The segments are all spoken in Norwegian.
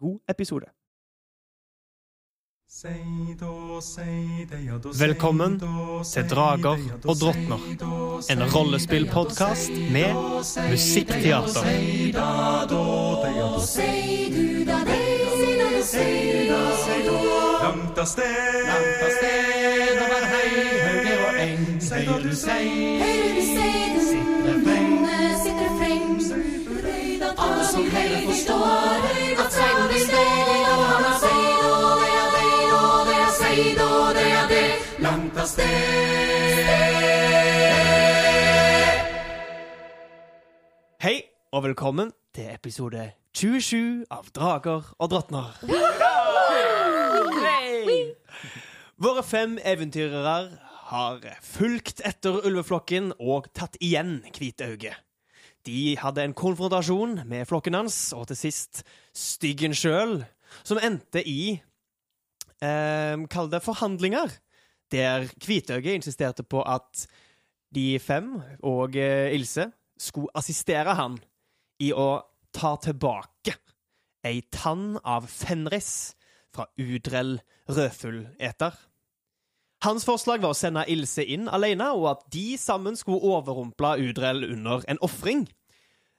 god episode. Velkommen til Drager og drottner, en rollespillpodkast med musikkteater. Langt av sted, langt av sted, over hei, hauger og eng, høyrer du sei, sitter freng, alle som hører forstår, at sted. Hei, og velkommen til episode 27 av Drager og drottner. Våre fem eventyrere har fulgt etter ulveflokken og tatt igjen Hvitauge. De hadde en konfrontasjon med flokken hans, og til sist Styggen sjøl, som endte i eh, Kall det forhandlinger, der Kvitøyet insisterte på at de fem og eh, Ilse skulle assistere han i å ta tilbake ei tann av Fenris fra Udrell rødfugleter. Hans forslag var å sende Ilse inn alene, og at de sammen skulle overrumple Udrell under en ofring.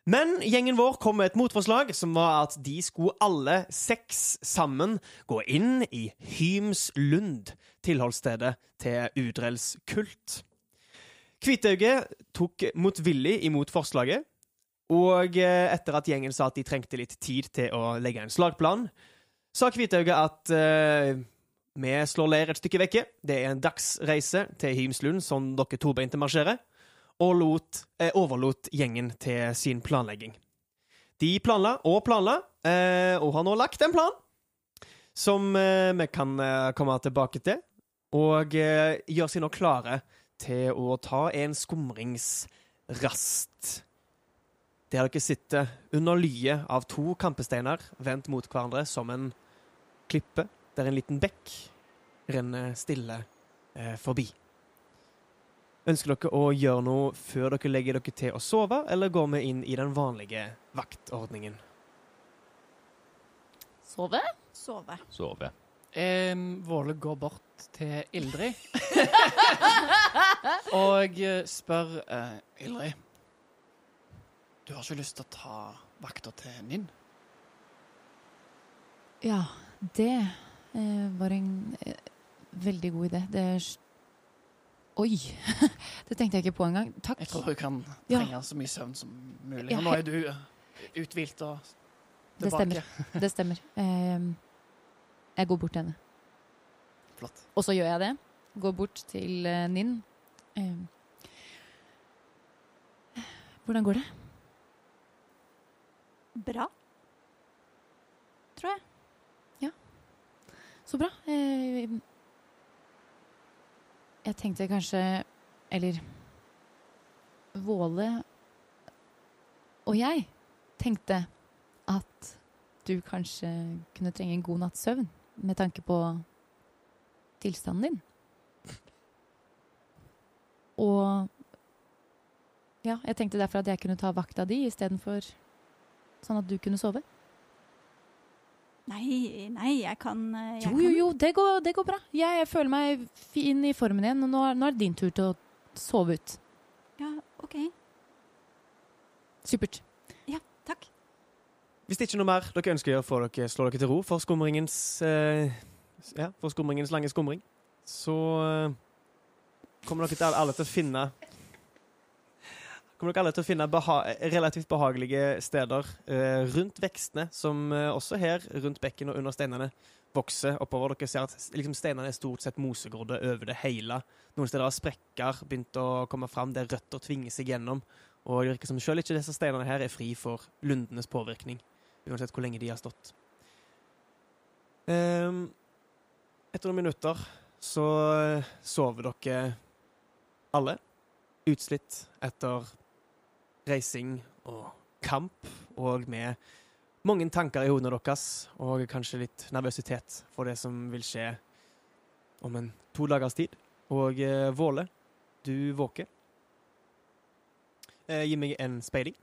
Men gjengen vår kom med et motforslag, som var at de skulle alle seks sammen gå inn i Hymslund, tilholdsstedet til Udrells kult. Kvitauge tok motvillig imot forslaget, og etter at gjengen sa at de trengte litt tid til å legge en slagplan, sa Kvitauge at uh, vi slår leir et stykke vekke. Det er en dagsreise til Hymslund som dere tobeinte marsjerer, og lot, eh, overlot gjengen til sin planlegging. De planla og planla, eh, og har nå lagt en plan som eh, vi kan eh, komme tilbake til, og eh, gjør seg nå klare til å ta en skumringsrast. Der dere sitter under lyet av to kampesteiner vendt mot hverandre som en klippe der en liten bekk renner stille eh, forbi. Ønsker dere å gjøre noe før dere legger dere til å sove, eller går vi inn i den vanlige vaktordningen? Sove? Sove. Sove. Eh, Våle går bort til Ildrid og eh, spør eh, Ildrid Du har ikke lyst til å ta vakta til Ninn? Ja, det eh, var en eh, veldig god idé. Det er Oi! det tenkte jeg ikke på engang. Takk. Jeg tror hun kan Ja. trenge så mye søvn som mulig. Ja, Og nå er du uthvilt og Det stemmer. Det stemmer. Eh, jeg går bort til henne. Flott. Og så gjør jeg det. Går bort til eh, Ninn. Eh, hvordan går det? Bra. Tror jeg. Ja. Så bra. Jeg tenkte kanskje Eller Våle og jeg tenkte at du kanskje kunne trenge en god natts søvn med tanke på tilstanden din. Og ja, jeg tenkte derfor at jeg kunne ta vakta di istedenfor sånn at du kunne sove. Nei, nei, jeg kan eh, jeg Jo, jo, jo, det går, det går bra. Jeg, jeg føler meg fin i formen igjen, og nå, er- nå er det din tur til å sove ut. Ja, OK. Supert. Ja, Takk. Hvis det ikke er noe mer dere ønsker å gjøre, får dere slå dere til ro for skumringens eh, Ja, for skumringens lange skumring. Så eh, kommer dere til alle til å finne Kommer dere alle til å finne beha relativt behagelige steder eh, rundt vekstene, som eh, også her, rundt bekken og under steinene, vokser oppover. Dere ser at liksom, steinene er stort sett mosegrodde over det hele. Noen steder har sprekker begynt å komme fram, der røtter tvinger seg gjennom. Og det virker som selv ikke disse steinene her er fri for lundenes påvirkning uansett hvor lenge de har stått. Ehm, etter noen minutter så eh, sover dere alle. Utslitt etter reising og kamp, og med mange tanker i hodene deres, og kanskje litt nervøsitet for det som vil skje om en to dagers tid. Og eh, Våle, du våker. Eh, gi meg en speiling.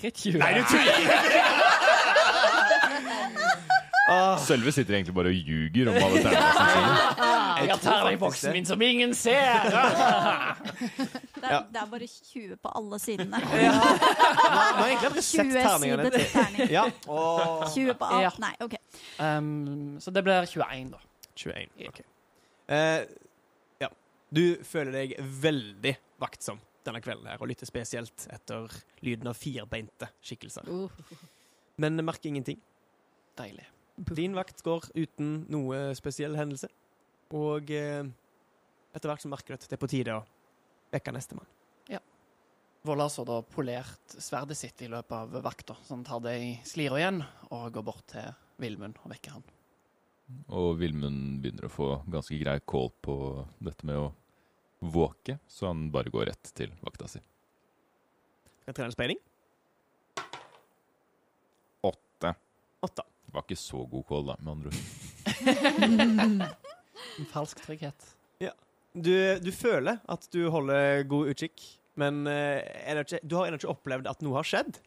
Kritt Nei, du tuller! Ah, Sølve sitter egentlig bare og ljuger om alle terningene sine. Jeg har terningboksen min som ingen ser! Det er, Ja. det er bare 20 på alle sidene. ja. Nå har jeg egentlig aldri sett 20 terningene sidet til terning. Ja. Åh. 20 på alt. Ja. Nei, OK. Um, så det blir 21, da. 21. OK. Eh, ja. Du føler deg veldig vaktsom denne kvelden her, og lytter spesielt etter lyden av firbeinte skikkelser. Men merker ingenting. Deilig. Din vakt går uten noe spesiell hendelse. Og eh, etter hvert så merker du at det er på tide å vekke nestemann. Ja har så da polert sverdet sitt i løpet av vakta, så han tar det i slira igjen og går bort til Vilmund og vekker han. Og Vilmund begynner å få ganske grei kål på dette med å våke, så han bare går rett til vakta si. Skal jeg trene en speiling? Åtte. Åtte. Var ikke så god kål, da, med andre ord. En falsk trygghet. Du, du føler at du holder god utkikk, men eh, er det ikke, du har ennå ikke opplevd at noe har skjedd.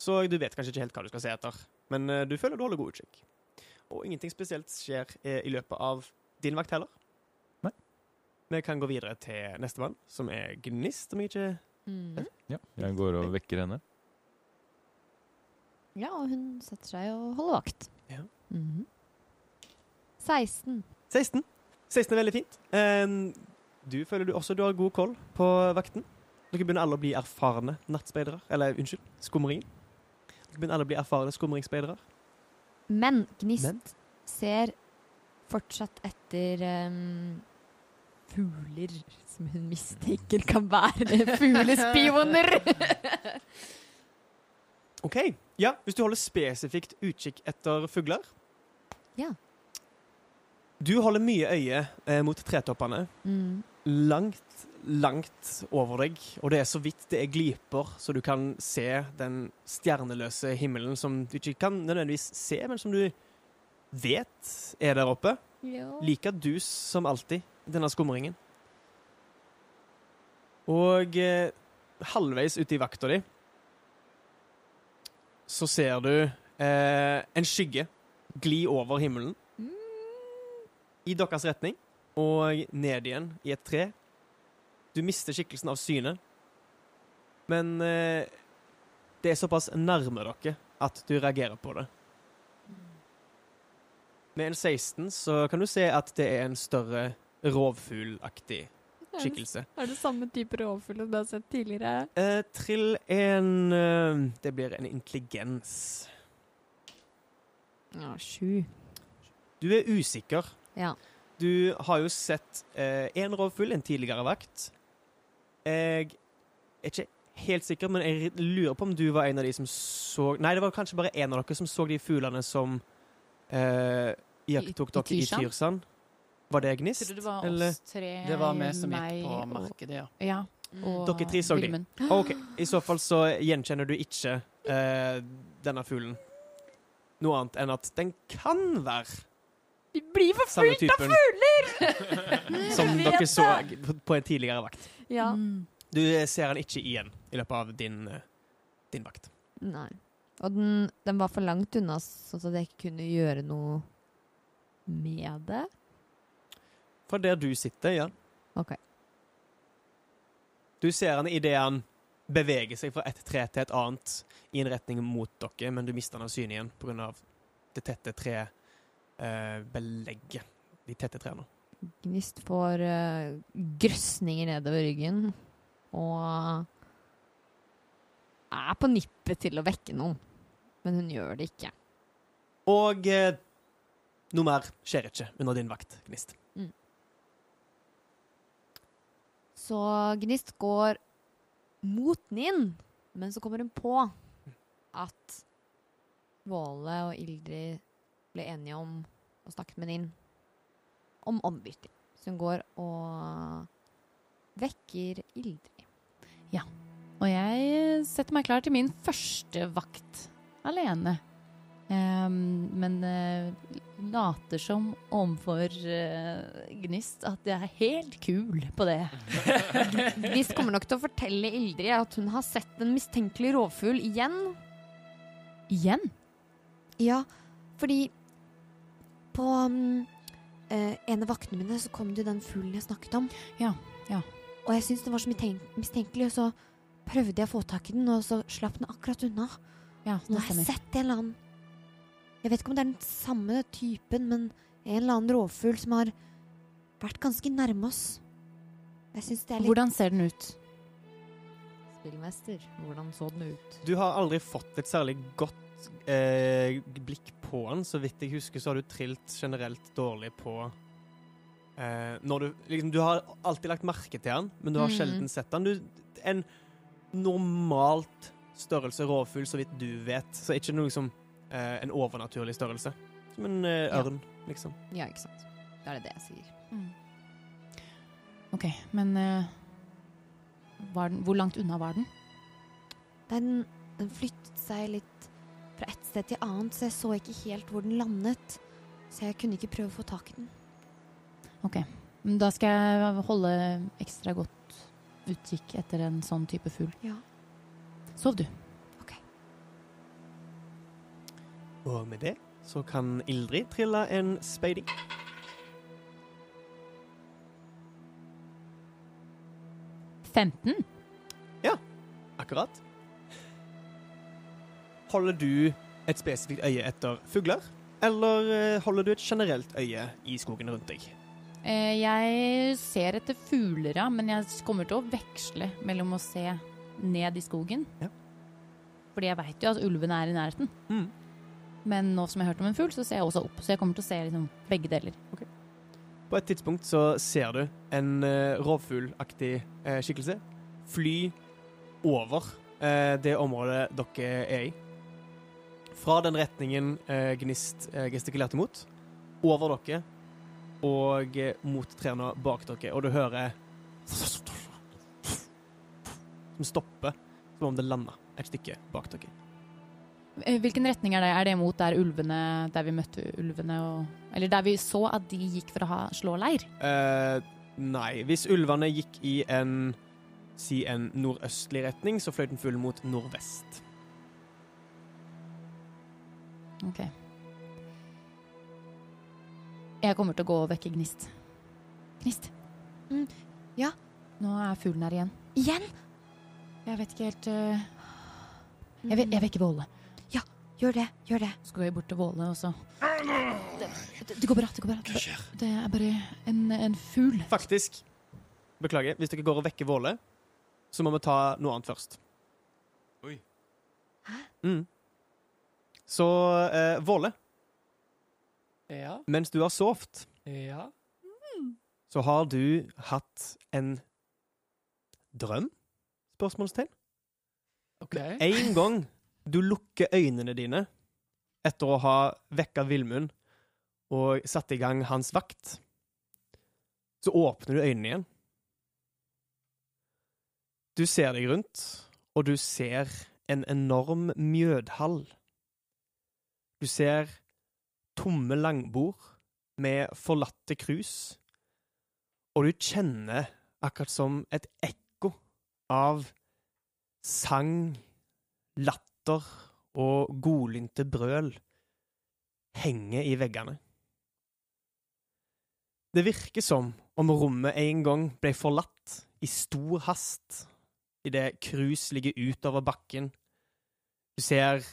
Så du vet kanskje ikke helt hva du skal se etter. Men eh, du føler du holder god utkikk. Og ingenting spesielt skjer eh, i løpet av din vakt heller. Nei. Vi kan gå videre til nestemann, som er Gnist, om jeg ikke Mm. Ja, jeg går og vekker henne. Ja, og hun setter seg og holder vakt. Ja. Mhm. 16. 16. 16 er veldig fint. Du føler du også du har god koll på vakten. Dere begynner alle å bli erfarne nattspeidere. Eller unnskyld, skumringen. Dere begynner alle å bli erfarne skumringsspeidere. Men Gnist Men? ser fortsatt etter um, fugler som hun mistenker kan være fuglespioner. OK. Ja, hvis du holder spesifikt utkikk etter fugler Ja. Du holder mye øye eh, mot tretoppene. mm. Langt, langt over deg, og det er så vidt det er gliper, så du kan se den stjerneløse himmelen som du ikke kan nødvendigvis se, men som du vet er der oppe. Like dus som alltid, denne skumringen. Og eh, halvveis ute i vakta di så ser du eh, en skygge gli over himmelen i deres retning og ned igjen i et tre. Du mister skikkelsen av syne, men eh, det er såpass nærme dere at du reagerer på det. Med en 16 så kan du se at det er en større rovfuglaktig skikkelse. Er det samme type rovfugl du har sett tidligere? Eh, trill en eh, Det blir en intelligens. Ja, sju. Du er usikker. Ja. Du har jo sett En rovfugl, en tidligere vakt. Jeg er ikke helt sikker, men jeg lurer på om du var en av de som så Nei, det var kanskje bare en av dere som så de fuglene som eh, i dere i Tyrsand? Var det Gnist? Tror du det var Eller? oss tre? Det var vi som meg gikk på og- markedet, ja. Ja. Og Dere tre så de? Vilmund. OK. I så fall så gjenkjenner du ikke eh, denne fuglen. Noe annet enn at den kan være Vi blir forfulgt av fugler! som dere så på en tidligere vakt. Ja. Du ser han ikke igjen i løpet av din, eh, din vakt. Nei. Og den, den var for langt unna, sånn at jeg ikke kunne gjøre noe med det. Fra der du sitter, ja. OK. Du ser han idet han beveger seg fra et tre til et annet i en retning mot dere, men du mister han av syne igjen pga. det tette trebelegget. De tette trærne. Gnist får uh, grøsninger nedover ryggen og er på nippet til å vekke noen. Men hun gjør det ikke. Og eh, noe mer skjer ikke under din vakt, Gnist. Så Gnist går mot Ninn, men så kommer hun på at Våle og Ildrid ble enige om å snakke med Ninn om ombytting. Så hun går og vekker Ildrid. Og jeg setter meg klar til min første vakt alene. Um, men uh, later som overfor uh, Gnist at jeg er helt kul på det. Gnist kommer nok til å fortelle Ildrid at hun har sett en mistenkelig rovfugl igjen. Igjen? Ja, fordi på um, eh, en av vaktene mine så kom det den fuglen jeg snakket om. Ja, ja. Og jeg syntes den var så mistenkelig, og så prøvde jeg å få tak i den, og så slapp den akkurat unna. Ja, Nå har jeg sett en eller annen Jeg vet ikke om det er den samme typen, men en eller annen rovfugl som har vært ganske nærme oss. Jeg syns det er litt Hvordan ser den ut? Spillmester, hvordan så den ut? Du har aldri fått et særlig godt eh, blikk på den. Så vidt jeg husker, så har du trilt generelt dårlig på eh, når du, liksom, du har alltid lagt merke til den, men du har mm. sjelden sett den. Du, en normalt størrelse rovfugl, så vidt du vet. Så ikke noe som eh, en overnaturlig størrelse. Som en eh, Ja. ørn, liksom. Ja, ikke sant. Da er det det jeg sier. Mm. OK, men eh, var den, hvor langt unna var den? Den, den flyttet seg litt sted til annet, så jeg så ikke helt hvor den landet. Så jeg kunne ikke prøve å få tak i den. OK. Da skal jeg holde ekstra godt utkikk etter en sånn type fugl. Ja. Sov du? Og med det så kan Ildrid trille en speiding. Femten? Ja, Akkurat. Holder du et spesifikt øye etter fugler, eller eh, holder du et generelt øye i skogen rundt deg? Eh, jeg ser etter fugler, ja, men jeg kommer til å veksle mellom å se ned i skogen. Ja. Fordi jeg veit jo at ulvene er i nærheten. Mm. Men nå som jeg har hørt om en fugl, så ser jeg også opp. Så jeg kommer til å se liksom begge deler. På et tidspunkt så ser du en uh, rovfuglaktig skikkelse fly over det området dere er i. Fra den retningen eh, Gnist eh, gestikulerte mot, over dere og eh, mot trærne bak dere, og du hører Som stopper, som om det landa et stykke bak dere. Eh, Hvilken retning er det? Er det mot der ulvene Der vi møtte ulvene og Eller der vi så at de gikk for å ha, slå leir? Eh, nei, hvis ulvene gikk i en Si en nordøstlig retning, så fløy den full mot nordvest. OK. Jeg kommer til å gå og vekke Gnist. Gnist. Mm, ja? Nå er fuglen her igjen. Igjen? Jeg vet ikke helt uh... Jeg, ve- jeg vekker Våle. Gjør det, gjør det. Så går jeg bort til Våle, og så det, det, det går bra. Det går bra. Hva skjer? Det er bare en, en fugl. Faktisk. Beklager. Hvis dere går og vekker Våle, så må vi ta noe annet først. Oi. Hæ? Mm. Så eh, Våle, Ja. mens du har sovet, Ja. så har du hatt en drøm? Spørsmålstegn. OK. En gang du lukker øynene dine etter å ha vekka Villmund og satt i gang hans vakt, så åpner du øynene igjen. Du ser deg rundt, og du ser en enorm mjødhall. Du ser tomme langbord med forlatte krus, og du kjenner akkurat som et ekko av sang, latter og godlynte brøl henger i veggene. Det virker som om rommet en gang ble forlatt i stor hast idet krus ligger utover bakken. Du ser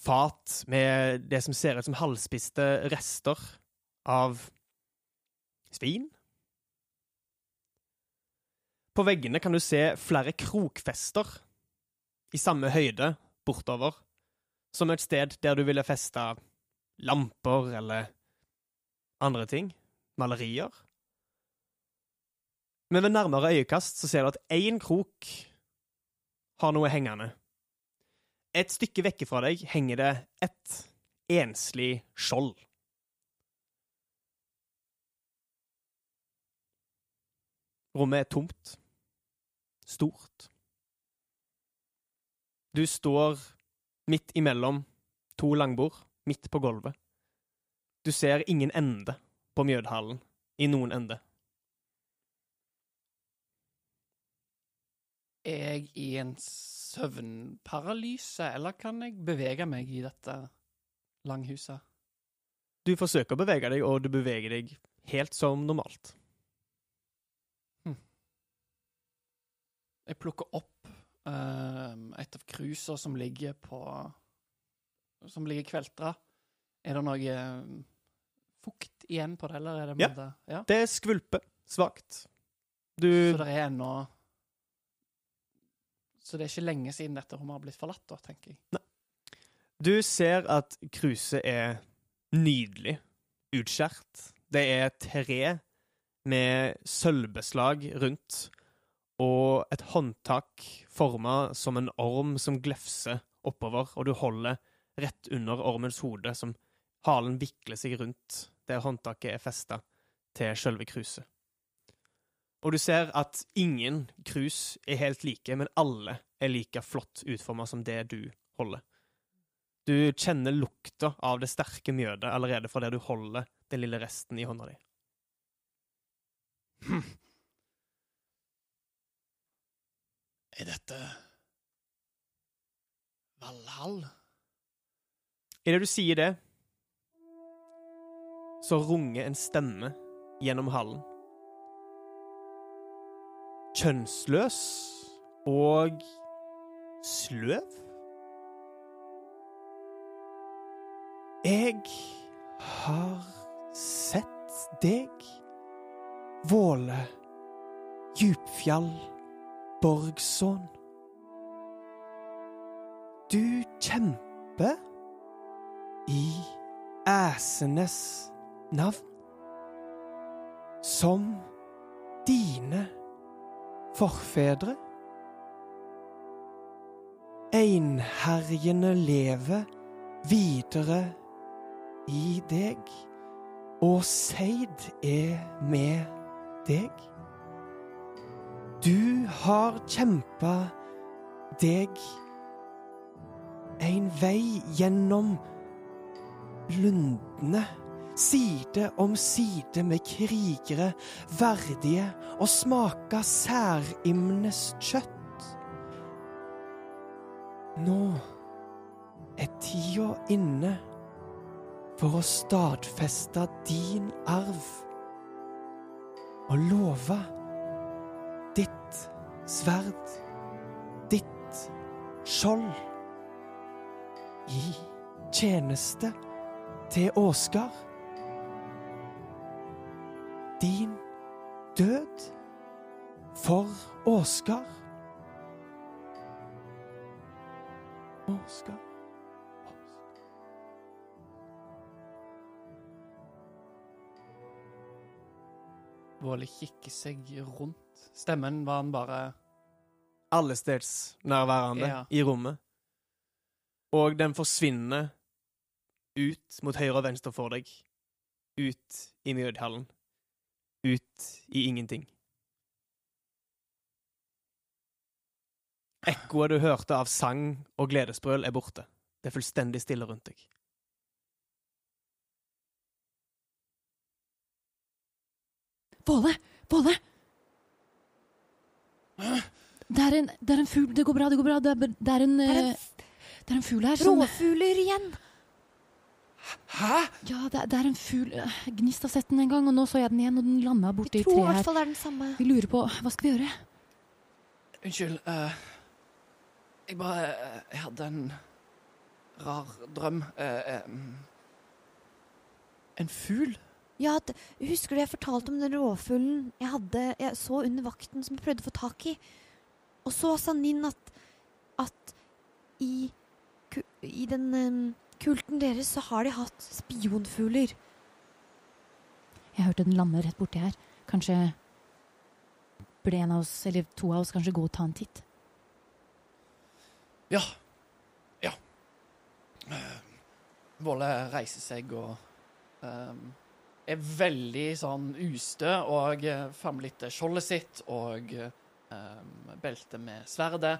fat med det som ser ut som halvspiste rester av svin. På veggene kan du se flere krokfester i samme høyde bortover, som et sted der du ville festa lamper eller andre ting. Malerier. Men ved nærmere øyekast så ser du at én krok har noe hengende. Et stykke vekke fra deg henger det et enslig skjold. Rommet er tomt. Stort. Du står midt imellom to langbord, midt på gulvet. Du ser ingen ende på Mjødhallen, i noen ende. Jeg i en søvnparalyse, eller kan jeg bevege meg i dette langhuset? Du forsøker å bevege deg, og du beveger deg helt som normalt. Jeg plukker opp uh, et av cruisa som ligger på Som ligger kveltra. Er det noe eh, fukt igjen på det, eller er det Ja. det, ja? Det skvulper svakt. Du Så det er ennå Så det er ikke lenge siden dette rommet har blitt forlatt, da, tenker jeg. Du ser at kruset er nydelig utskjært. Det er tre med sølvbeslag rundt, og et håndtak forma som en orm som glefser oppover, og du holder rett under ormens hode, som halen vikler seg rundt der håndtaket er festa til sjølve kruset. Og du ser at ingen krus er helt like, men alle er like flott utforma som det du holder. Du kjenner lukta av det sterke mjødet allerede fra det du holder den lille resten i hånda di. Hm. Er dette Valhall? Idet du sier det, så runger en stemme gjennom hallen. Kjønnsløs og sløv. Jeg har sett deg, Våle Djupfjall Borgsson. Du kjemper i æsenes navn. Som dine forfedre. Einherjene leve videre i deg, og Seid er med deg. Du har kjempa deg en vei gjennom lundene, side om side med krigere verdige å smake særimnes kjøtt. Nå er tida inne for å stadfeste din arv og love ditt sverd, ditt skjold i tjeneste til Åsgard. Din død for Åsgard. Åskar Våle kikker seg rundt. Stemmen var han bare Allestedsnærværende Ja. i rommet. Og den forsvinner ut mot høyre og venstre for deg. Ut i Mjødhallen. Ut i ingenting. Ekkoet du hørte av sang og gledesbrøl, er borte. Det er fullstendig stille rundt deg. Våle! Våle! Det er, en, det er en fugl. Det går bra, det går bra. Det er, det er en Det er eh, en Det er en fugl her som råfugler igjen! Hæ?! Ja, det, er- det er en fugl. Eh, Gnist har sett den en gang, og nå så jeg den igjen, og den landa borti Vi tror i hvert fall det er den samme. Vi lurer på Hva skal vi gjøre? Unnskyld. Uh, jeg bare uh, Jeg hadde en rar drøm. Uh, en fugl? Ja, d- Husker du jeg fortalte om den rovfuglen jeg hadde Jeg så under vakten som jeg prøvde å få tak i? Og så sa Ninn at, at i, i den em, kulten deres så har de hatt spionfugler. Jeg hørte den lande rett borti her. Kanskje burde en av oss, eller to av oss, kanskje gå og ta en titt? Ja. Ja. Volle reiser seg og um, er veldig sånn ustø og uh, famler litt skjoldet sitt og um, beltet med sverdet.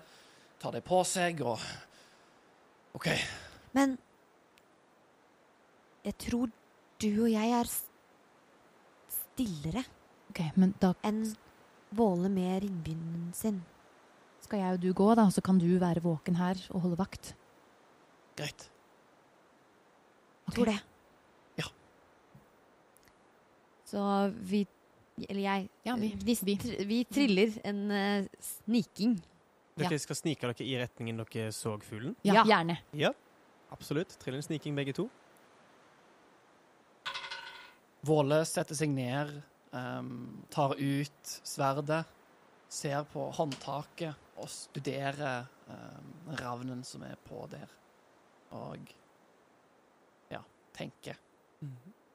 Tar det på seg og OK. Men jeg tror du og jeg er stillere okay, men da enn Våle med ringbinden sin. skal jeg og du gå, da, så kan du være våken her og holde vakt. Greit. Ok. Tror det. Ja. Så vi Eller jeg. Ja, vi. vi, tr- vi triller en uh, sniking. Dere skal snike dere i retningen dere så fuglen? Ja, Ja. gjerne. Ja, absolutt. Trill en sniking, begge to. Våle setter seg ned, um, tar ut sverdet, ser på håndtaket og studerer um, ravnen som er på der. Og ja, tenker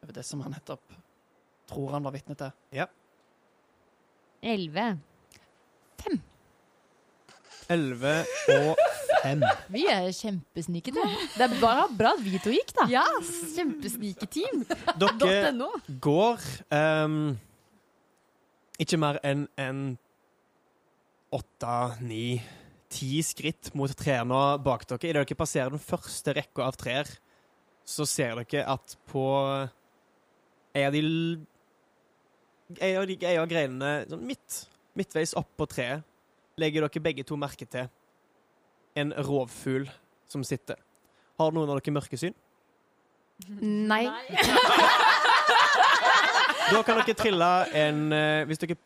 over det som han nettopp tror han var vitne til. Elleve. Elleve og fem. Vi er kjempesnikete. Det er bare bra at vi to gikk, da. Ja, kjempesniketeam. Dere .no. går um, ikke mer enn en åtte, ni, ti skritt mot trærne bak dere. Idet dere passerer den første rekka av trær, så ser dere at på en av de l- av, de, greinene sånn midt, midtveis opp på treet legger dere begge to merke til en rovfugl som sitter. Har noen av dere mørkesyn? Nei. Da kan dere trille en eh, Hvis dere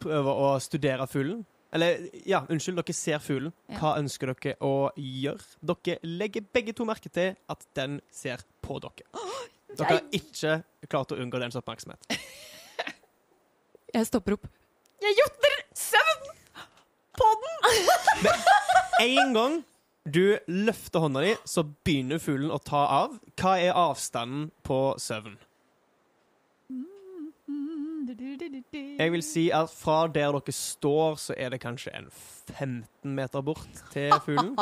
prøver å studere fuglen Eller, ja, unnskyld, dere ser fuglen. Hva ønsker dere å gjøre? Dere legger begge to merke til at den ser på dere. Dere har ikke klart å unngå dens oppmerksomhet. Jeg stopper opp. Jeg jotter søvn på den! En gang du løfter hånda di, så begynner fuglen å ta av. Hva er avstanden på søvn? Jeg vil si at fra der dere står, så er det kanskje en 15 meter bort til fuglen.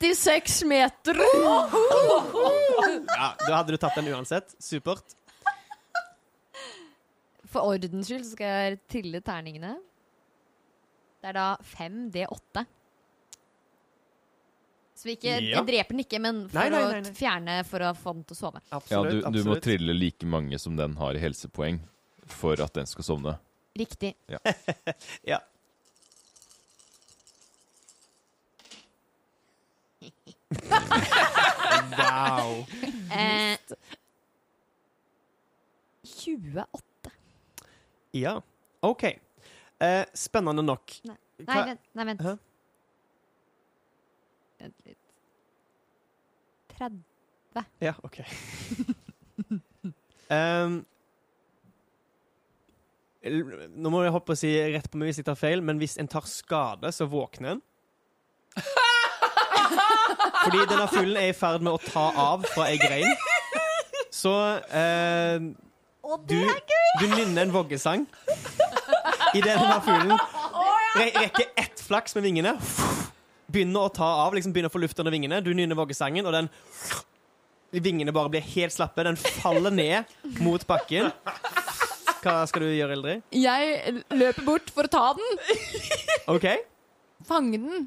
36 meter! Ja, Da hadde du tatt den uansett. Supert. For ordens skyld så skal jeg trille terningene. Det er da 5D8. Så vi ikke, Ja. jeg dreper den ikke, men for Nei, nei, nei, nei. å fjerne for å få den til å sove. Ja, Absolutt. du, du må trille like mange som den har i helsepoeng for at den skal sovne. Riktig. Ja. Wow. Eh, 28. Ja, OK. Eh, spennende nok. Nei, nei, vent. Nei, vent. Hæ? Vent litt. 30. Ja, OK. um, nå må jeg hoppe og si rett på meg hvis jeg tar feil, men hvis en tar skade, så våkner en. Fordi denne fuglen er i ferd med å ta av fra ei grein. Så eh, du, du nynner en voggesang idet denne fuglen re rekker ett flaks med vingene. Begynner å ta av, liksom begynner å få luft under vingene. Du nynner voggesangen, og den Vingene bare blir helt slappe. Den faller ned mot bakken. Hva skal du gjøre, Eldrid? Jeg løper bort for å ta den. OK. Fange den.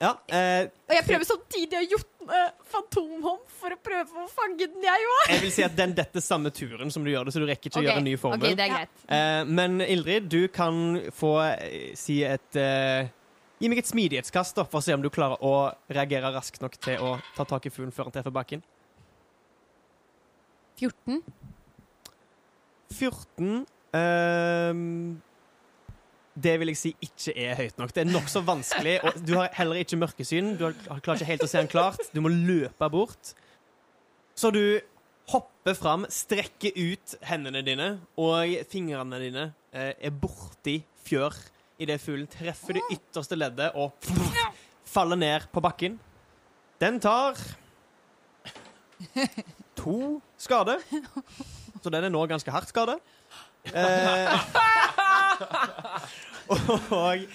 Ja. Eh, Og jeg prøver samtidig å jotne fantomhånd for å prøve å fange den, jeg òg. jeg vil si at den detter samme turen som du gjør det, så du rekker ikke å gjøre en ny formel. Okay, det er greit. Eh, men Ildrid, du kan få eh, si et eh, Gi meg et smidighetskast da, for å se om du klarer å reagere raskt nok til å ta tak i fuglen før han treffer bakken. 14. 14 ehm, Det vil jeg si ikke er høyt nok. Det er nokså vanskelig. Og du har heller ikke mørkesyn. Du klarer ikke helt å se han klart. Du må løpe bort. Så du hopper fram, strekker ut hendene dine, og fingrene dine eh, er borti fjør idet fuglen treffer det ytterste leddet og faller ned på bakken. Den tar to skade. Så den er nå ganske hardt skade. Eh, og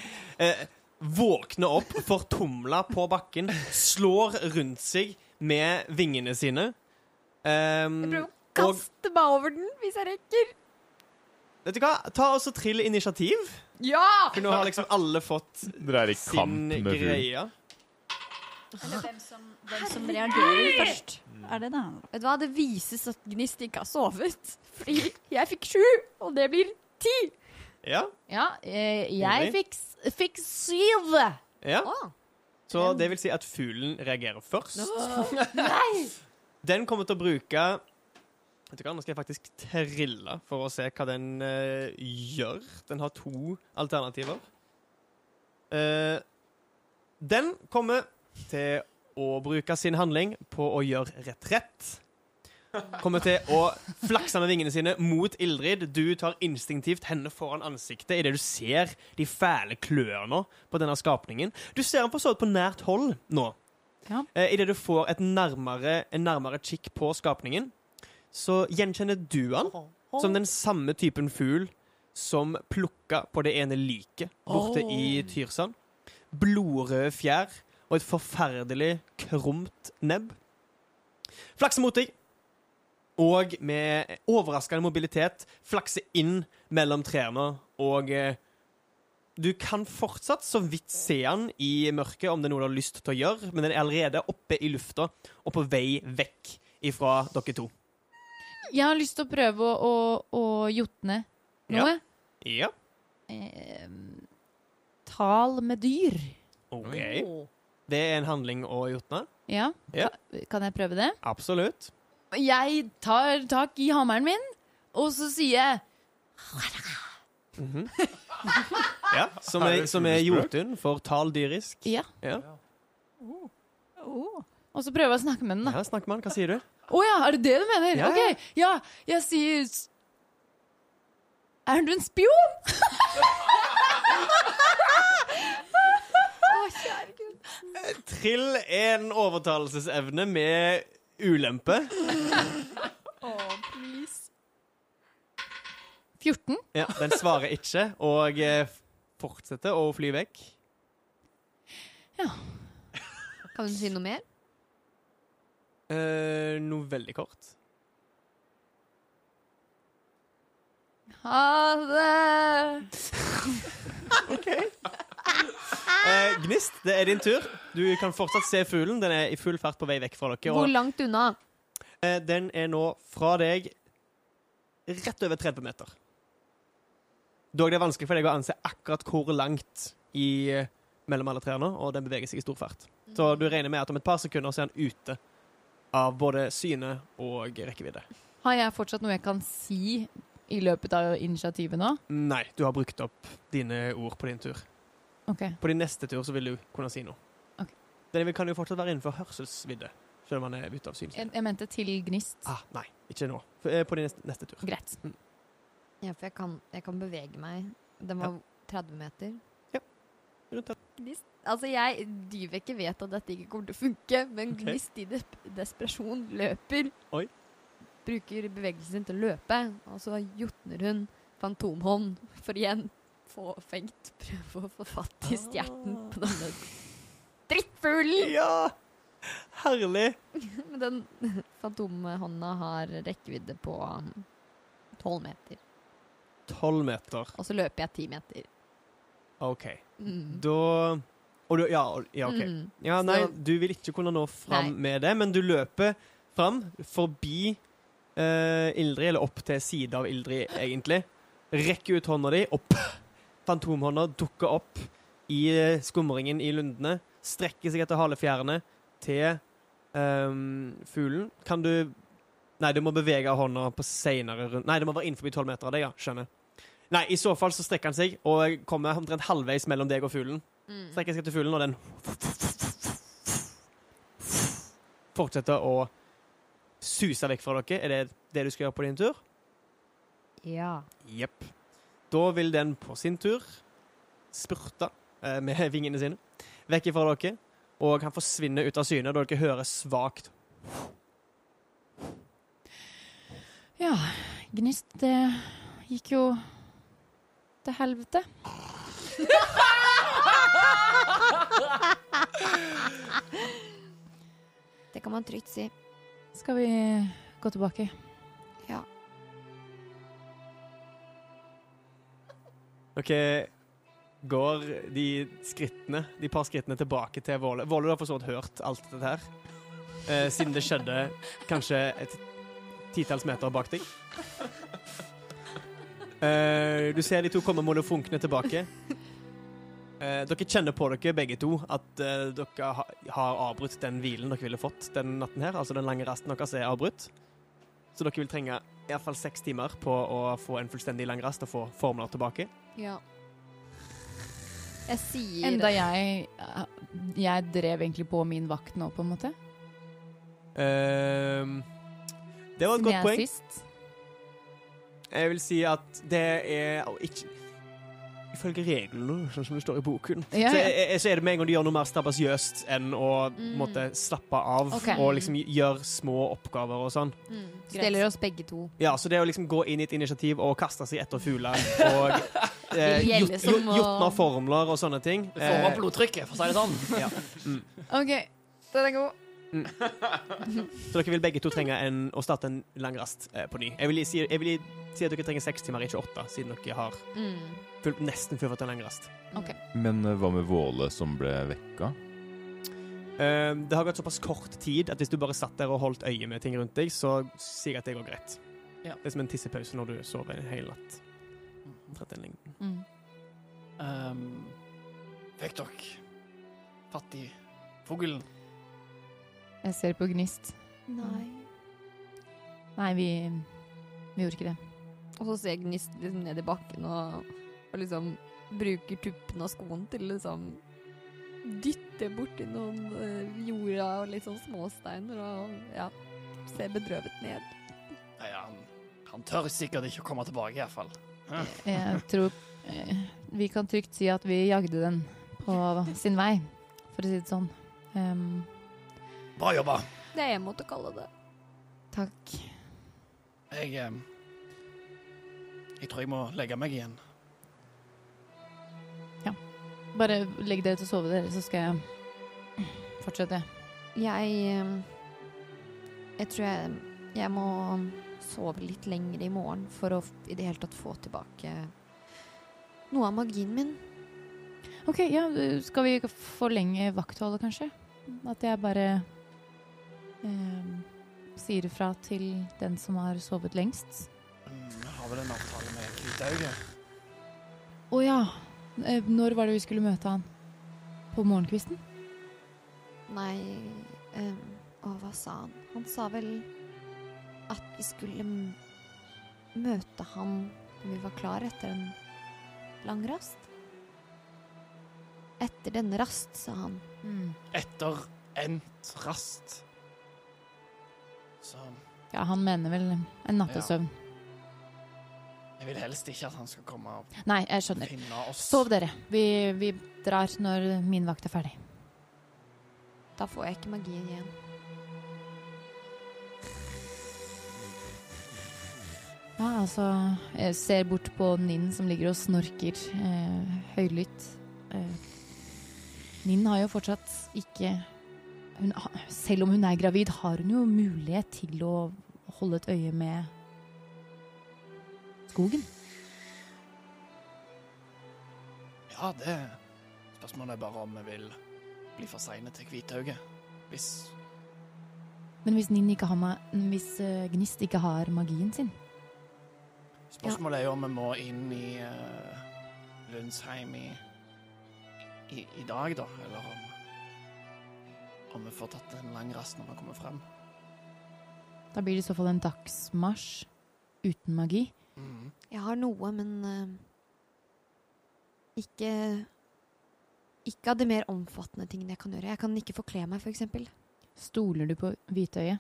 eh, våkner opp, fortumla på bakken, slår rundt seg med vingene sine. Um, Jeg prøver å og kaste meg over den hvis jeg rekker. vet du hva? Ta også trill initiativ. Ja! For nå har liksom alle fått Dere er i kamp sin greie. Eller hvem som, hvem som reagerer først. Er det det? Vet du hva, det vises at Gnist ikke har sovet. Fordi jeg fikk sju, og det blir ti. Ja. Ja, eh, jeg fikk, s- fikk syv. ja. Å, Så det vil si at fuglen reagerer først. Den kommer til å bruke Vet du hva, Nå skal jeg faktisk trille for å se hva den eh, gjør. Den har to alternativer. Eh, den kommer til å bruke sin handling på å gjøre retrett. Kommer til å flakse med vingene sine mot Ildrid. Du tar instinktivt hendene foran ansiktet idet du ser de fæle klørne på denne skapningen. Du ser den for så vidt på nært hold nå. Ja. Eh, Idet du får et nærmere, en nærmere kikk på skapningen, så gjenkjenner du han som den samme typen fugl som plukka på det ene liket borte i Tyrsand. Blodrøde fjær og et forferdelig krumt nebb. Flakser mot deg, og med overraskende mobilitet flakser inn mellom trærne, og eh, du kan fortsatt så vidt se han i mørket, om det er noe du har lyst til å gjøre, men den er allerede oppe i lufta og på vei vekk ifra dere to. Jeg har lyst til å prøve å, å, å jotne noe. Ja. Eh, tal med dyr. OK. Det er en handling å jotne. Ja, Ja. kan jeg prøve det? Absolutt. Jeg tar tak i hammeren min, og så sier jeg Ja, Som Er som er jotun for tal dyrisk. ja. Ja. Og så prøver jeg å snakke med den, da. ja, Snakk med den. Hva sier du? Å ja, er det det du mener? Ja, ja. OK. Ja, jeg sier Er du en spion? Å, kjære Trill en overtalelsesevne med ulempe. Oh, please. 14? Ja, Den svarer ikke, og eh, fortsetter å fly vekk. Ja. Kan du si noe mer? Eh, noe veldig kort. Ha det! Eh, Gnist, det er din tur. Du kan fortsatt se fuglen. Den er i full fart på vei vekk fra dere. Hvor Og, langt unna? eh, den er nå fra deg rett over 30 meter. Dog det er vanskelig for deg å anse akkurat hvor langt i, eh, mellom alle trærne, og den beveger seg i stor fart. Så du regner med at om et par sekunder så er den ute av både syne og rekkevidde. Har jeg fortsatt noe jeg kan si i løpet av initiativet nå? Nei, du har brukt opp dine ord på din tur. OK. På din neste tur så vil du kunne si noe. Okay. Den kan jo fortsatt være innenfor hørselsvidde, selv om man er ute av Jeg, synsvidde. jeg mente til gnist. Ah, nei, ikke nå. Eh, På din neste, neste tur. Greit. Ja, for jeg kan, jeg kan bevege meg. Den var 30 meter. Rundt der. Gnist. Altså, jeg Dyveke vet at dette ikke kommer til å funke, men okay. Gnist i des desperasjon løper. Oi. Bruker bevegelsen sin til å løpe, og så jotner hun fantomhånd for igjen fåfengt prøve å få fatt i stjerten på denne drittfuglen. Ja! Herlig! Men den fantomhånda har rekkevidde på tolv meter. Tolv meter. Og så løper jeg ti meter. OK. Mm. Da og du, ja, ja, OK. Mm. Ja, nei, du vil ikke kunne nå fram Nei. med det, men du løper fram forbi uh, Ildrid, eller opp til sida av Ildrid, egentlig. Rekker ut hånda di, og pff, fantomhånda dukker opp i eh, skumringen i lundene. Strekker seg etter halefjærene til um, fuglen. Kan du Nei, du må bevege hånda på seinere rundt Nei, det må være innenfor tolv meter av deg, ja. Skjønner. Nei, i så fall så strekker han seg og kommer omtrent halvveis mellom deg og fuglen. Mm. Strekker seg etter fuglen, og den fortsetter å suse vekk fra dere. Er det det du skal gjøre på din tur? Ja. Jepp. Da vil den på sin tur spurte eh, med vingene sine vekk fra dere, og han forsvinner ut av syne da dere hører svakt Ja, gnist, det gikk jo til helvete. Det kan man trygt si. Skal vi gå tilbake? Dere går de skrittene, de par skrittene tilbake til Våle. Våle, har for så vidt hørt alt dette her. Eh, siden det skjedde kanskje et titalls meter bak deg. Eh, du ser de to komme molefonkene tilbake. Eh, dere kjenner på dere begge to at eh, dere ha, har avbrutt den hvilen dere ville fått den natten her. Altså den lange rasten deres er avbrutt. Så dere vil trenge iallfall seks timer på å få en fullstendig lang rast og få formler tilbake. Ja. Jeg sier Enda jeg Jeg drev egentlig på min vakt nå, på en måte. Ehm, det var et Som godt jeg poeng. sist. Jeg vil si at det er ikke Ifølge reglene, sånn som det står i boken, Ja, så, ja. er, så er det med en gang du gjør noe mer strabasiøst enn å Mm. måtte slappe av okay. og liksom gjøre små oppgaver og sånn. mm. Steller oss begge to. Ja, så det å liksom gå inn i et initiativ og kaste seg etter fugler og eh, gjort- som gjort- gjort noen formler og sånne ting Du får opp eh, blodtrykket, for å si det sånn. ja. OK, den er god. Så dere vil begge to trenge en, å starte en lang rast eh, på ny. Jeg vil, si, jeg vil si at dere trenger seks timer, ikke åtte, siden dere har Mm. full, nesten fullført en lang rast. Men uh, hva med Våle som ble vekka? Eh, det har gått såpass kort tid at hvis du bare satt der og holdt øye med ting rundt deg, så sier jeg at det går greit. Ja. Det er som en tissepause når du sover en hel natt. Mm. Um, fikk dere fatt i fuglen? Jeg ser på Gnist. Nei. Nei, vi, vi gjorde ikke det. Og så ser Gnist liksom ned i bakken og, og liksom bruker tuppen av skoen til liksom dytte borti noen uh, jorda og litt sånn småsteiner og ja, ser bedrøvet ned. Nei, han, han tør sikkert ikke å komme tilbake, iallfall. Jeg tror uh, vi kan trygt si at vi jagde den på sin vei, for å si det sånn. Em, Bra jobba. Det er jeg måtte kalle det. takk. Jeg em, Jeg tror jeg må legge meg igjen. Ja. Bare legg dere til å sove, dere, så skal jeg fortsette. Jeg eh, Jeg tror jeg, jeg må sove litt lenger i morgen for å i det hele tatt få tilbake noe av magien min. OK, ja, skal vi forlenge vaktholdet, kanskje? At jeg bare em, sier ifra til den som har sovet lengst. Mm, Jeg har vel en avtale med Hvitauget. Å ja. Eh, Når var det vi skulle møte han? På morgenkvisten? Nei eh, Og hva sa han? Han sa vel at vi skulle m møte han når vi var klar etter en lang rast. Etter denne rast, sa han. Etter endt rast. Så Ja, han mener vel en nattesøvn. jeg vil helst ikke at han skal komme og Nei, jeg skjønner. finne oss. Sov dere. Vi, vi drar når min vakt er ferdig. Da får jeg ikke magien igjen. Ja, altså Jeg ser bort på Ninn som ligger og snorker eh, høylytt. Eh, Ninn har jo fortsatt ikke hun, Selv om hun er gravid, har hun jo mulighet til å holde et øye med skogen. Ja, det Spørsmålet er bare om vi vil bli for seine til Kvithauget. Hvis Men hvis Ninn ikke har Hvis eh, Gnist ikke har magien sin Spørsmålet er jo om vi må inn i uh, Lundsheim i, i, i dag, da. Eller om, om vi får tatt en lang rast når vi kommer frem. Da blir det i så fall en dagsmarsj uten magi. Mm. Jeg har noe, men uh, ikke Ikke av de mer omfattende tingene jeg kan gjøre. Jeg kan ikke forkle meg, f.eks. Stoler du på Hvitøyet?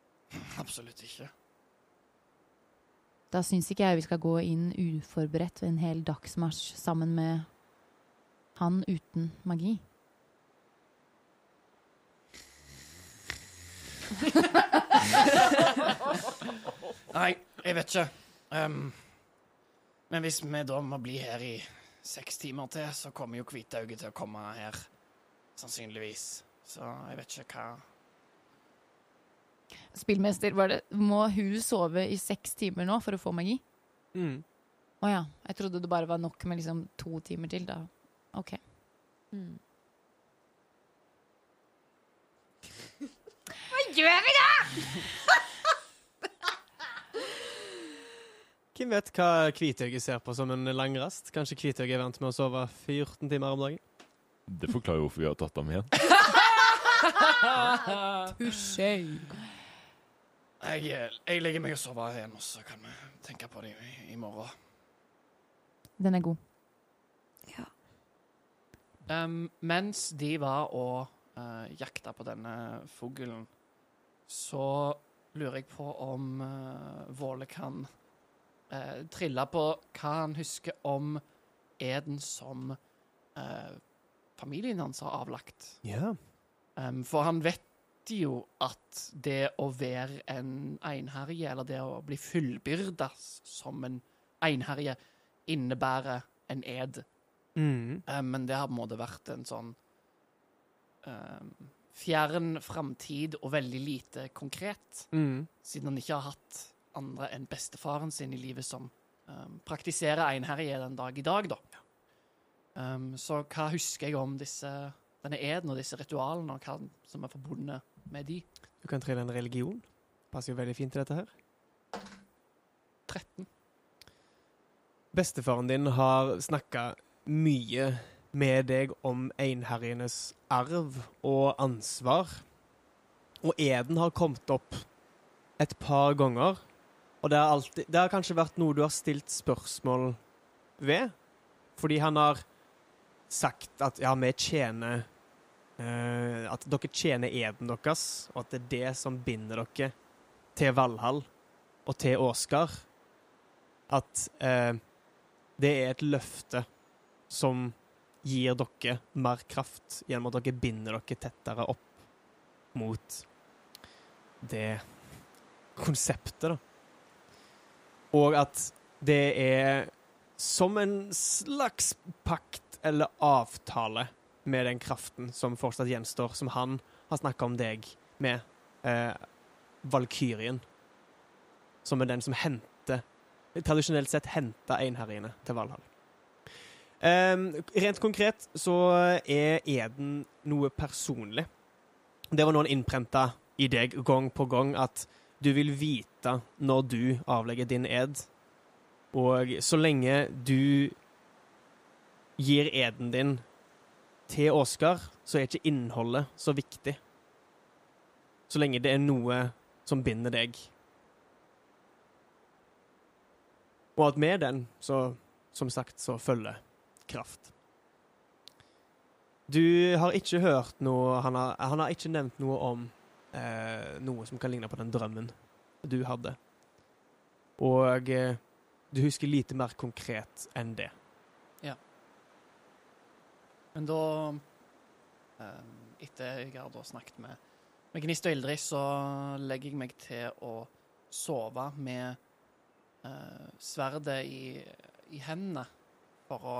Absolutt ikke. Da syns ikke jeg vi skal gå inn uforberedt en hel dagsmarsj sammen med han uten magi. Nei, jeg vet ikke. Um, men hvis vi da må bli her i seks timer til, så kommer jo Hvitauget til å komme her Sannsynligvis. Så jeg vet ikke hva Spillmester, var det, må hun sove i seks timer nå for å få magi? Mm. oh, ja. Jeg trodde det bare var nok med liksom to timer til, da. OK. Mm. Hvem vet hva Kvitøyet ser på som en lang rast? Kanskje Kvitøyet er vant med å sove 14 timer om dagen? Det forklarer jo hvorfor vi har tatt ham igjen. Jeg, eh, jeg legger meg og sover igjen, og så kan vi tenke på det i, i morgen. Den er god. Ja. Um, mens de var og uh, jakta på denne fuglen, så lurer jeg på om uh, Våle kan uh, trille på hva han husker om eden som uh, familien hans har avlagt. Ja. Um, for han vet jo at det å være en einherje, eller det å bli fullbyrda som en einherje, innebærer en ed. Mm. Um, men det har på en måte vært en sånn um, fjern framtid og veldig lite konkret, Mm. siden han ikke har hatt andre enn bestefaren sin i livet som um, praktiserer einherje den dag i dag, da. Um, så hva husker jeg om disse, denne eden og disse ritualene, og hva som er forbundet med de? Du kan trille en religion. Passer jo veldig fint til dette her. 13. Bestefaren din har snakka mye med deg om einherjenes arv og ansvar. Og eden har kommet opp et par ganger. Og det har, alltid, det har kanskje vært noe du har stilt spørsmål ved. Fordi han har sagt at ja, vi tjener uh, At dere tjener eden deres, og at det er det som binder dere til Valhall og til Åsgard. At uh, det er et løfte som gir dere mer kraft gjennom at dere binder dere tettere opp mot det konseptet, da. Og at det er som en slags pakt eller avtale med den kraften som fortsatt gjenstår, som han har snakka om deg med, eh, Valkyrien. Som er den som henter Tradisjonelt sett henter einherjene til Valhall. Ehm, rent konkret så er eden noe personlig. Det var noen innprenta i deg gang på gang, at du vil vite når du avlegger din ed. Og så lenge du gir eden din til Oskar, så er ikke innholdet så viktig. Så lenge det er noe som binder deg. Og at med den, så som sagt, så følger kraft. Du har ikke hørt noe Han har, han har ikke nevnt noe om eh, noe som kan ligne på den drømmen du hadde. Og eh, du husker lite mer konkret enn det. Ja. Men da eh, Etter jeg har da snakket med, med Gnist og Ildrid, så legger jeg meg til å sove med eh, sverdet i, i hendene for å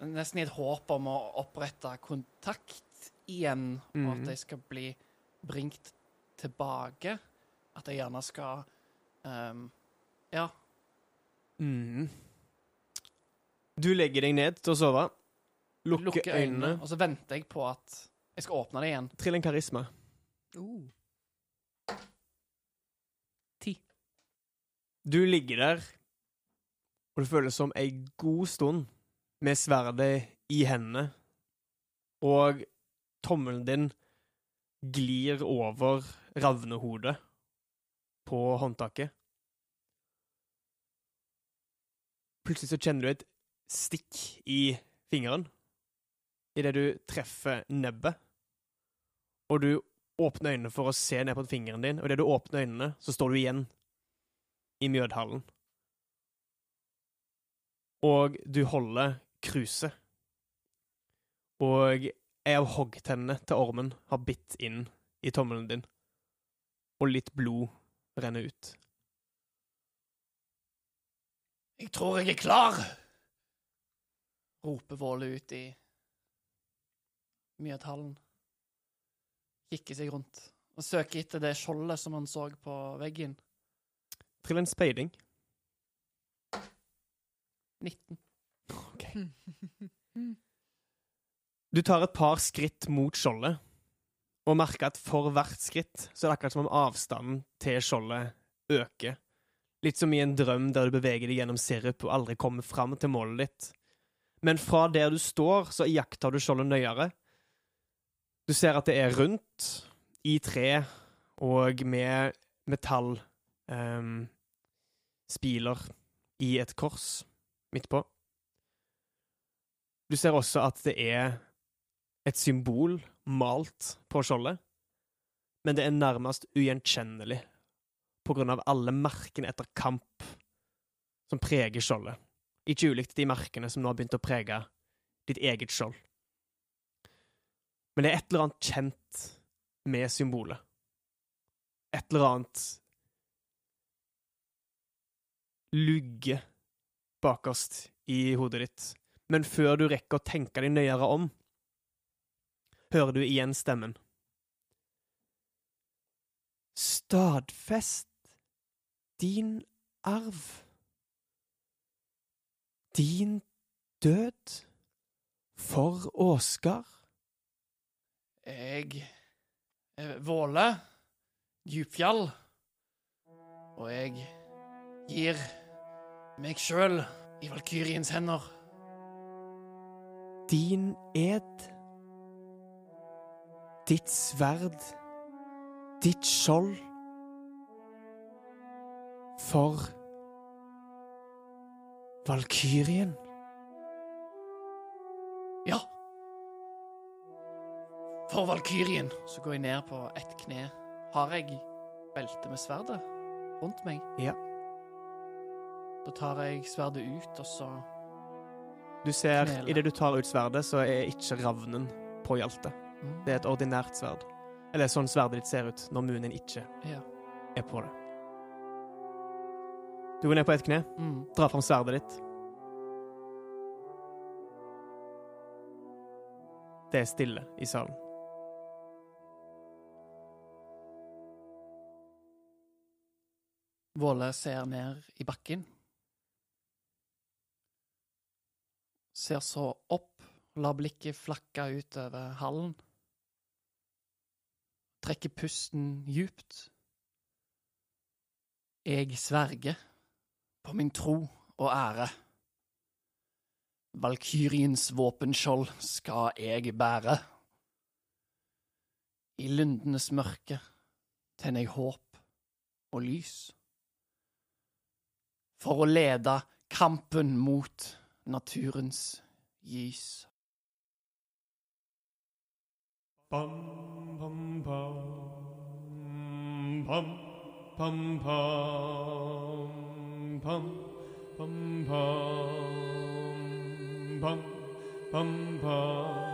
Nesten i et håp om å opprette kontakt igjen, og Mhm. at jeg skal bli bringt tilbake. At jeg gjerne skal um, Ja. Mm. Du legger deg ned til å sove. Lukker Lukke øynene. øynene, og så venter jeg på at jeg skal åpne det igjen. Trill en karisma. Ti. Du ligger der, og det føles som ei god stund med sverdet i hendene, og tommelen din glir over ravnehodet på håndtaket. Plutselig så kjenner du et stikk i fingeren idet du treffer nebbet, og du åpner øynene for å se ned på fingeren din, og idet du åpner øynene, så står du igjen i Mjødhallen. Og du holder kruset. Og ei av hoggtennene til ormen har bitt inn i tommelen din, og litt blod renner ut. Jeg tror jeg er klar! Roper Våle ut i Mjødhallen. Kikker seg rundt og søker etter det skjoldet som han så på veggen. Trill en speiding. 19. Du tar et par skritt mot skjoldet, og merker at for hvert skritt så er det akkurat som om avstanden til skjoldet øker. Litt som i en drøm der du beveger deg gjennom sirup og aldri kommer fram til målet ditt. Men fra der du står, så iakttar du skjoldet nøyere. Du ser at det er rundt, i tre og med metall um, spiler i et kors midt på. Du ser også at det er et symbol malt på skjoldet, men det er nærmest ugjenkjennelig på grunn av alle merkene etter kamp som preger skjoldet. Ikke ulikt de merkene som nå har begynt å prege ditt eget skjold. Men det er et eller annet kjent med symbolet. Et eller annet lugge bakerst i hodet ditt. Men før du rekker å tenke deg nøyere om, hører du igjen stemmen. Stadfest din arv. Din død for Åsgard. Jeg er Våle Djupfjall, og jeg gir meg sjøl i Valkyriens hender. Din ed. Ditt sverd. Ditt skjold. For Valkyrien. Ja. For Valkyrien. Så går jeg ned på ett kne. Har jeg belte med sverdet rundt meg? Ja. Da tar jeg sverdet ut, og så Du ser, idet du tar ut sverdet, så er ikke ravnen på hjaltet. mm, Det er et ordinært sverd. Eller sånn sverdet ditt ser ut når munnen ikke Ja. er på det. Du går ned på ett kne, Mm. drar fram sverdet ditt. Det er stille i salen. Våle ser ned i bakken. Ser så opp, lar blikket flakke utover hallen. Trekker pusten djupt. Jeg sverger på min tro og ære. Valkyriens våpenskjold skal jeg bære. I lundenes mørke tenner jeg håp og lys for å lede kampen mot naturens gys. Bam, bam, bam. Bam, bam, bam. Bam, bam, bam. Bam, bam, bam.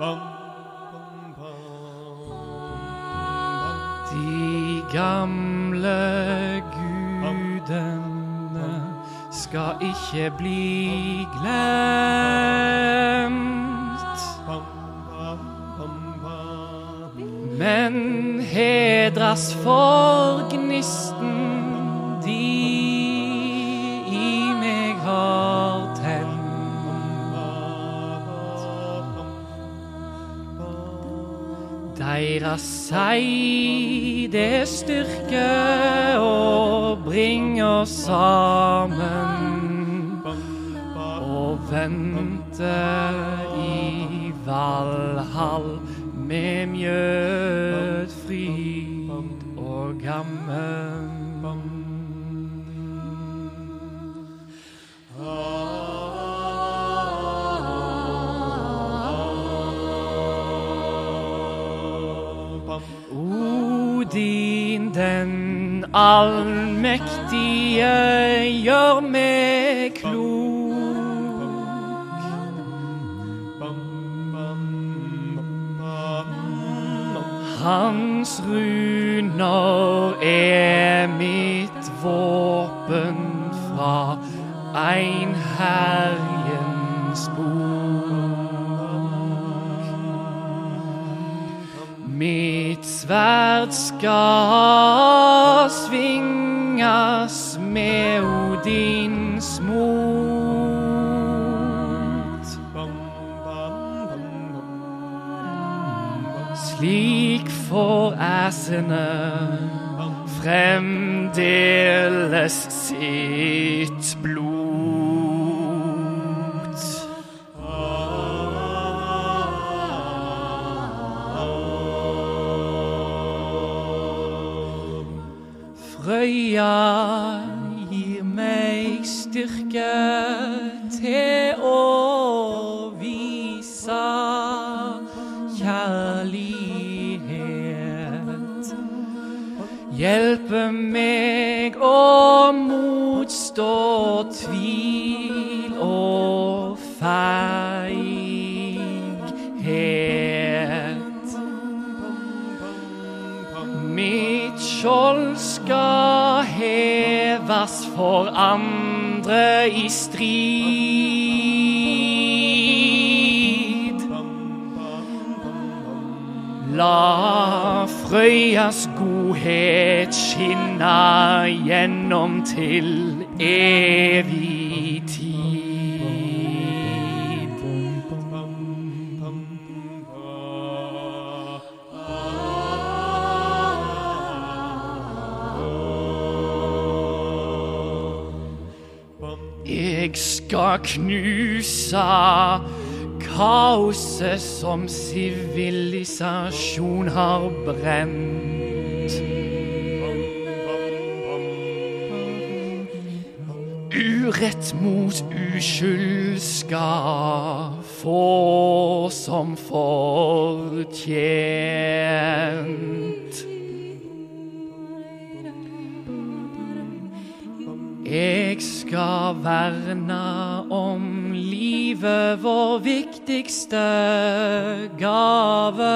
Bam, gamle gudene skal ikke bli glemt. Men hedras for gnisten Deres seg, det styrke og bring oss sammen og vente i Valhall med mjød, fryd og gammen. Odin allmektige gjør meg klok. Hans runer er mitt våpen fra einherjens bok. Mitt sverd skal svingas med Odins mot. Slik får æsene fremdeles sitt blod. Frøya gir meg styrke til å vise kjærlighet. Hjelpe meg å motstå for andre i strid. La Frøyas godhet skinne gjennom til evig skal knuse kaoset som sivilisasjon har brent. Urett mot uskyld skal få som fortjent. Jeg skal verne om livet, vår viktigste gave.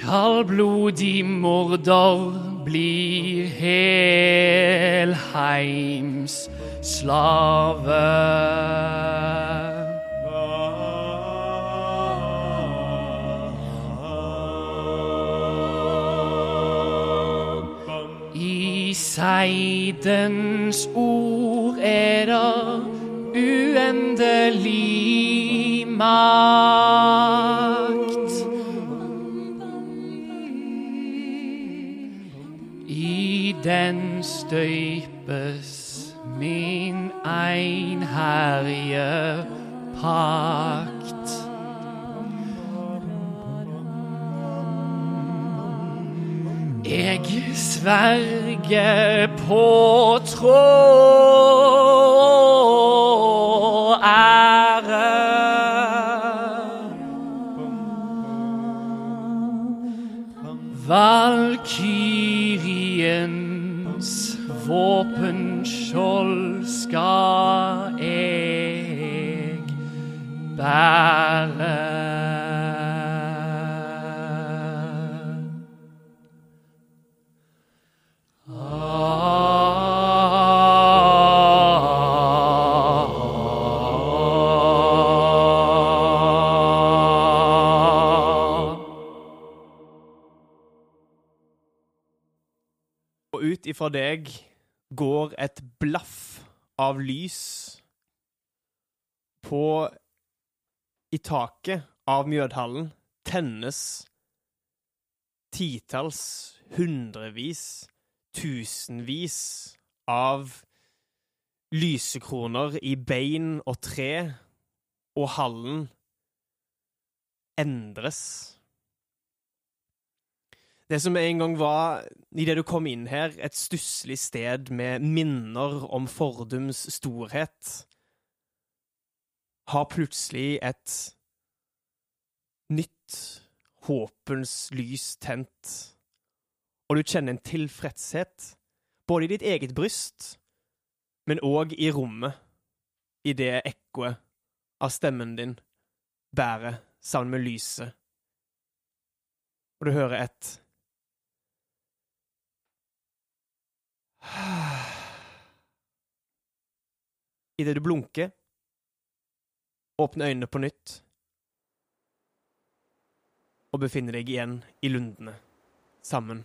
Kaldblodig morder blir helheims slave. Seidens ord er der uendelig makt. I den støypes min einherje pakt. Jeg sverger på tråd ære. Valkyriens våpenskjold skal jeg bære. Ifra deg går et blaff av lys på I taket av Mjødhallen tennes titalls, hundrevis, tusenvis av lysekroner i bein og tre, og hallen endres. Det som en gang var, idet du kom inn her, et stusslig sted med minner om fordums storhet, har plutselig et nytt håpens lys tent, og du kjenner en tilfredshet, både i ditt eget bryst, men òg i rommet, i det ekkoet av stemmen din bærer sammen med lyset. Og du hører et Idet du blunker, åpner øynene på nytt og befinner deg igjen i lundene sammen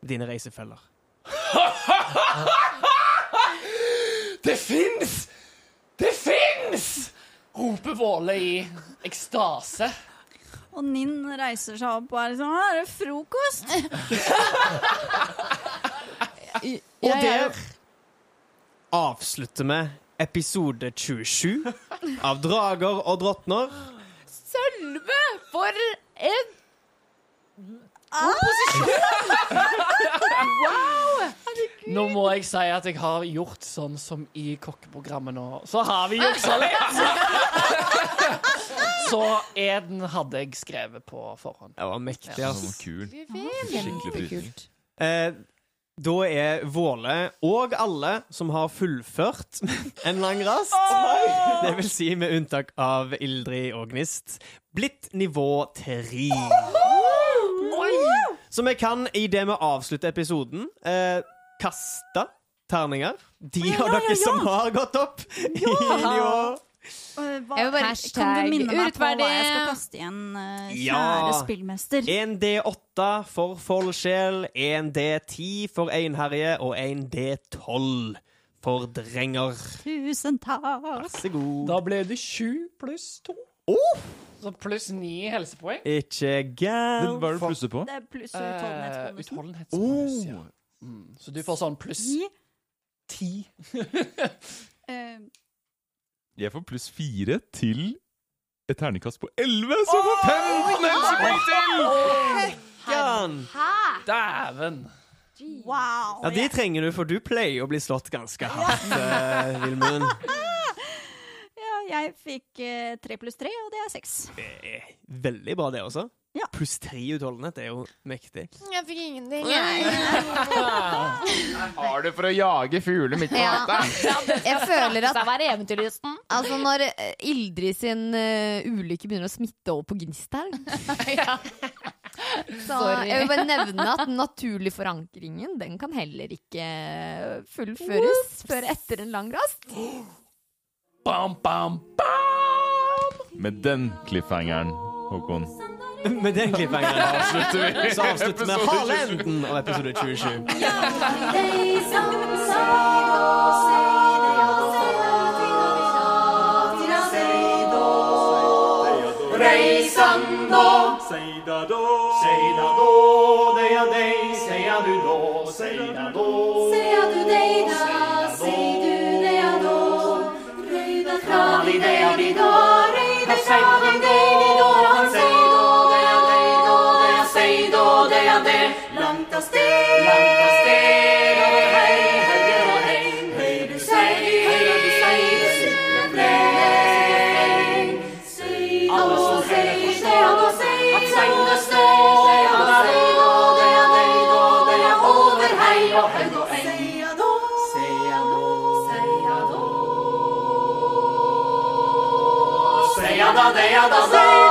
med dine reisefeller. Det fins! Det fins! roper Våle i ekstase. Og Ninn reiser seg opp og er liksom Her er det frokost! Og der avslutter vi episode 27 av Drager og drottner. Sølve, for en Nå må jeg si at jeg har gjort sånn som i kokkeprogrammet nå. Så har vi juksa litt! Så Eden hadde jeg skrevet på forhånd. Det var mektig, ass. Skikkelig frysning. Eh, da er Våle og alle som har fullført en lang rast, det vil si med unntak av Ildrid og Gnist, blitt nivå tre. Så vi kan, idet vi avslutter episoden, eh, kaste terninger. De av dere som har gått opp i nivå. Eh, Hva, Jeg bare- Hashtag, kan du minne meg på urettferdig. hva jeg skal kaste igjen, eh, kjære Ja. spillmester? En D8 for Foldsjel, en D10 for Einherje og en D12 for Drenger. Tusen takk. Vær så god. Da ble det sju pluss to. Oh! Så pluss ni helsepoeng. Ikke Men gærent. Hva er det du plusser på? Det er pluss utholdenhetsbonus. Uh, utholdenhetsbonus, ja. Mm. Så du får sånn pluss Gi. ti. Eh, Jeg får pluss fire til et terningkast på 11, så får 15 helsepoeng til! Jan. Dæven! wow. Ja, de trenger du, for du pleier å bli slått ganske hardt, uh, Vilmund. Ja, jeg fikk eh, tre pluss tre, og det er seks. Er veldig bra, det også. Ja. Pluss tre utholdenhet, er jo mektig. Jeg fikk ingenting. Har du for å jage fugler midt på Ja. Jeg føler at altså, når eh, Ildrid sin uh, ulykke begynner å smitte over på Gnist her Så jeg vil bare nevne at den naturlige forankringen Den kan heller ikke fullføres før etter en lang rast. Bam, bam, bam! Med den cliffhangeren, Håkon, Med den cliffhangeren avslutter vi. så avslutter vi halvenden av episode 27. Reisando, seida då, seida då, det er deg, seia du då, seida då. Seia du deg da, sei du det ja da. Røyda fra di det ja Say